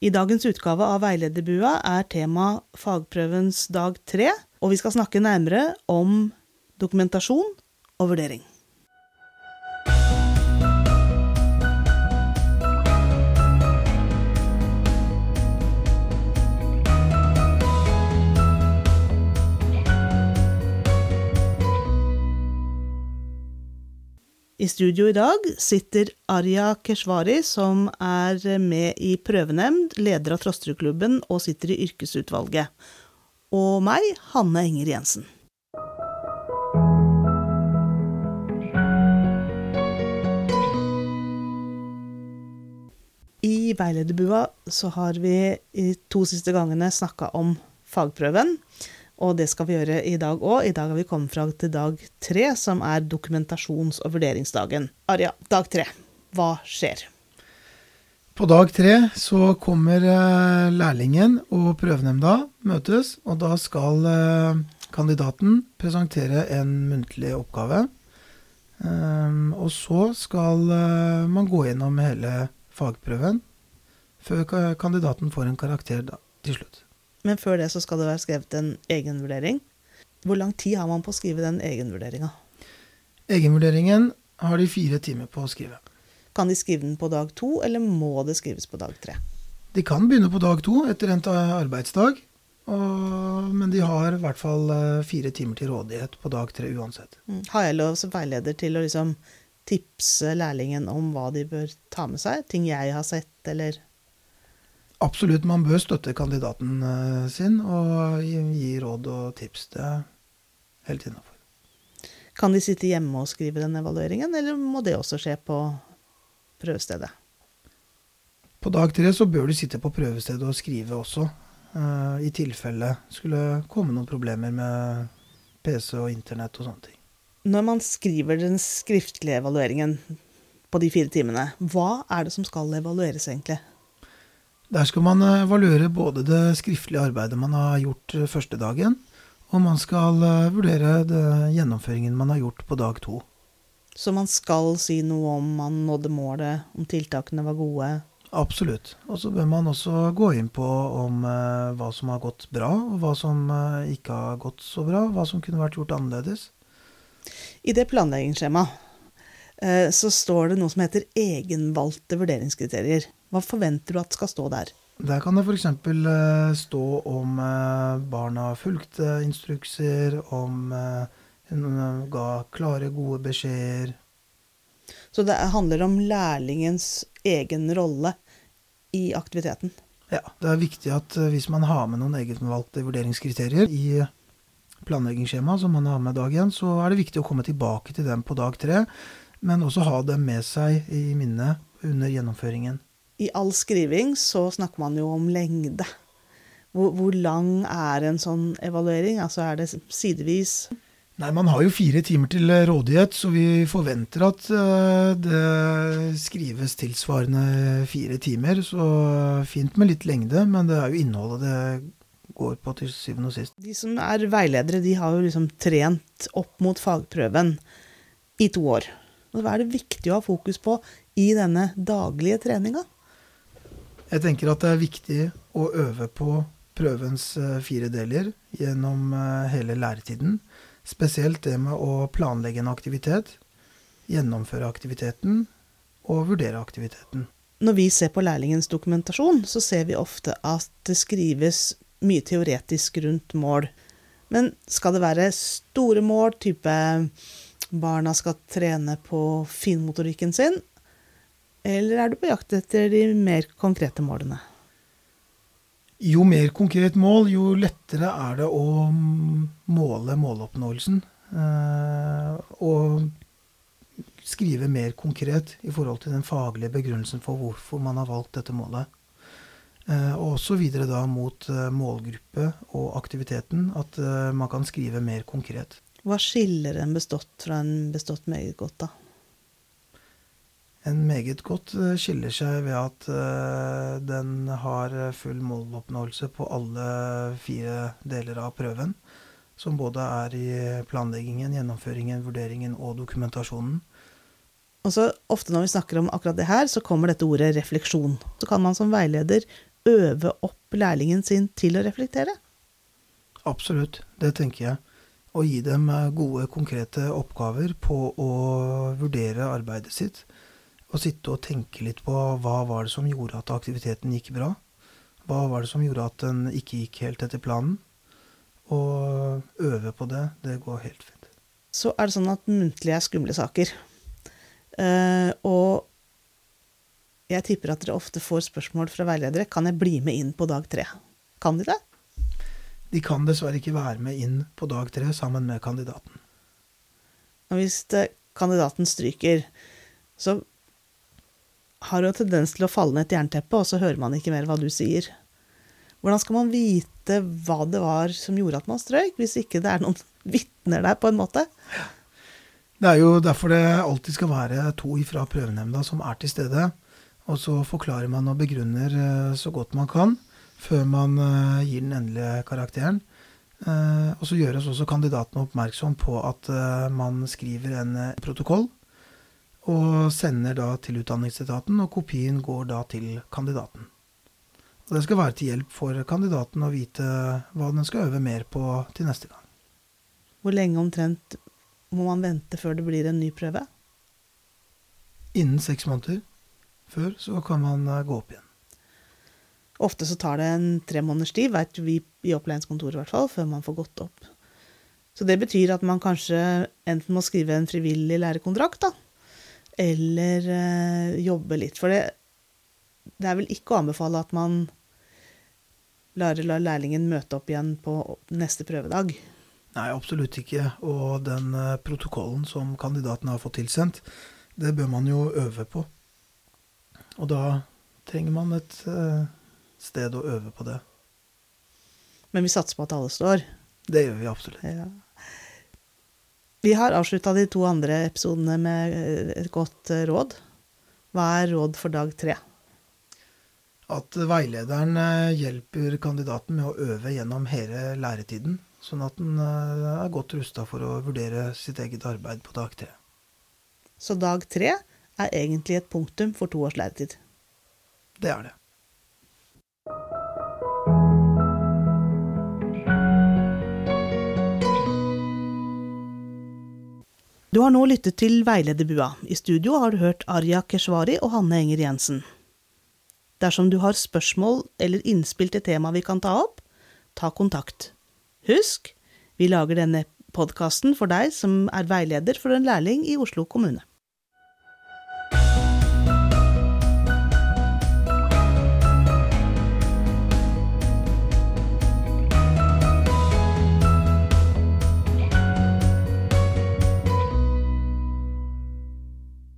I dagens utgave av Veilederbua er tema fagprøvens dag tre, og vi skal snakke nærmere om dokumentasjon og vurdering. I studio i dag sitter Arja Keshvari, som er med i prøvenemnd, leder av Trosterudklubben og sitter i yrkesutvalget. Og meg, Hanne Enger Jensen. I veilederbua så har vi de to siste gangene snakka om fagprøven. Og det skal vi gjøre i dag òg. I dag har vi kommet fra til dag tre, som er dokumentasjons- og vurderingsdagen. Arja, dag tre. Hva skjer? På dag tre så kommer eh, lærlingen og prøvenemnda møtes, og da skal eh, kandidaten presentere en muntlig oppgave. Ehm, og så skal eh, man gå gjennom hele fagprøven før kandidaten får en karakter da, til slutt. Men før det så skal det være skrevet en egenvurdering. Hvor lang tid har man på å skrive den egenvurderinga? Egenvurderingen har de fire timer på å skrive. Kan de skrive den på dag to, eller må det skrives på dag tre? De kan begynne på dag to etter endt arbeidsdag. Og, men de har i hvert fall eh, fire timer til rådighet på dag tre uansett. Mm. Har jeg lov som veileder til å liksom tipse lærlingen om hva de bør ta med seg? Ting jeg har sett, eller Absolutt, man bør støtte kandidaten eh, sin og gi råd og tips. Det er helt innafor. Kan de sitte hjemme og skrive den evalueringen, eller må det også skje på prøvestedet? På dag tre så bør du sitte på prøvestedet og skrive også, uh, i tilfelle skulle komme noen problemer med PC og internett og sånne ting. Når man skriver den skriftlige evalueringen på de fire timene, hva er det som skal evalueres egentlig? Der skal man eh, evaluere både det skriftlige arbeidet man har gjort eh, første dagen, og man skal eh, vurdere gjennomføringen man har gjort på dag to. Så man skal si noe om man nådde målet, om tiltakene var gode? Absolutt. Og så bør man også gå inn på om eh, hva som har gått bra, og hva som eh, ikke har gått så bra. Hva som kunne vært gjort annerledes. I det planleggingsskjemaet eh, så står det noe som heter egenvalgte vurderingskriterier. Hva forventer du at skal stå der? Der kan det f.eks. Eh, stå om eh, barna fulgte instrukser, om eh, hun ga klare, gode beskjeder. Så det handler om lærlingens egen rolle i aktiviteten? Ja. Det er viktig at hvis man har med noen egenvalgte vurderingskriterier i planleggingsskjemaet som man har med dag én, så er det viktig å komme tilbake til dem på dag tre, men også ha dem med seg i minnet under gjennomføringen i all skriving så snakker man jo om lengde. Hvor, hvor, lang er en sånn evaluering? Altså er det sidevis? Nei, Man har jo fire timer til rådighet, så vi forventer at uh, det skrives tilsvarende fire timer. Så fint med litt lengde, men det er jo innholdet det går på til syvende og sist. De som er veiledere, de har jo liksom trent opp mot fagprøven i to år. Hva er det viktig å ha fokus på i denne daglige treninga? Jeg tenker at det er viktig å øve på prøvens eh, fire deler gjennom eh, hele læretiden. Spesielt det med å planlegge en aktivitet, gjennomføre aktiviteten og vurdere aktiviteten. Når vi ser på lærlingens dokumentasjon, så ser vi ofte at det skrives mye teoretisk rundt mål. Men skal det være store mål, type barna skal trene på finmotorikken sin, eller er du på jakt etter de mer konkrete målene? Jo mer konkret mål, jo lettere er det å måle måloppnåelsen. Eh, og skrive mer konkret i forhold til den faglige begrunnelsen for hvorfor man har valgt dette målet. Eh, og også videre da mot eh, målgruppe og aktiviteten, at man kan skrive mer konkret. Hva skiller en bestått fra en bestått meget godt, da? En meget godt eh, skiller seg ved at uh, den har full måloppnåelse på alle fire deler av prøven. Som både er i planleggingen, gjennomføringen, vurderingen og dokumentasjonen. Og så Ofte når vi snakker om akkurat det her, så kommer dette ordet refleksjon. Så kan man som veileder øve opp lærlingen sin til å reflektere? Absolutt, det tenker jeg. Å gi dem eh, gode, konkrete oppgaver på å vurdere arbeidet sitt. Og sitte og tenke litt på hva var det som gjorde at aktiviteten gikk bra. Hva var det som gjorde at den ikke gikk helt etter planen. Og øve på det, det går helt fint. Så er det sånn at muntlig er skumle saker. Uh, og jeg tipper at dere ofte får spørsmål fra veiledere kan jeg bli med inn på dag tre. Kan de det? De kan dessverre ikke være med inn på dag tre sammen med kandidaten. Og hvis det, kandidaten stryker, så har jo tendens til å falle ned et jernteppe, og så hører man ikke mer hva du sier. Hvordan skal man vite hva det var som gjorde at man strøyk, hvis ikke det er noen vitner der, på en måte? Det er jo derfor det alltid skal være to fra prøvenemnda som er til stede. Og så forklarer man og begrunner eh, så godt man kan før man eh, gir den endelige karakteren. Eh, og så gjøres også kandidatene oppmerksom på at man skriver en protokoll og sender da til Utdanningsetaten, og kopien går da til kandidaten. Og Det skal være til hjelp for kandidaten å vite hva den skal øve mer på til neste gang. Hvor lenge omtrent må man vente før det blir en ny prøve? Innen seks måneder før så kan man eh, gå opp igjen. Ofte så tar det en tre måneders tid, veit vi i opplæringskontoret i hvert fall, før man får gått opp. Så det betyr at man kanskje enten må skrive en frivillig lærekontrakt, da, eller øh, jobbe litt. For det, det, er vel ikke å anbefale at man lar, lar lærlingen møte opp igjen på neste prøvedag. Nei, absolutt ikke. Og den uh, protokollen som kandidaten har fått tilsendt, det bør man jo øve på. Og da trenger man et uh, sted å øve på det. Men vi satser på at alle står? Det gjør vi absolutt. Ja. Vi har avslutta de to andre episodene med eh, et godt uh, råd. Hva er råd for dag tre? At veilederen hjelper kandidaten med å øve gjennom hele læretiden, sånn at den er godt rusta for å vurdere sitt eget arbeid på dag tre. Så dag tre er egentlig et punktum for to års læretid. Det er det. Du har nå lyttet til Veilederbua. I studio har du hørt Arja Keshvari og Hanne Enger Jensen. Dersom du har spørsmål eller innspill til tema vi kan ta opp, ta kontakt. Husk, vi lager denne podkasten for deg som er veileder for en lærling i Oslo kommune.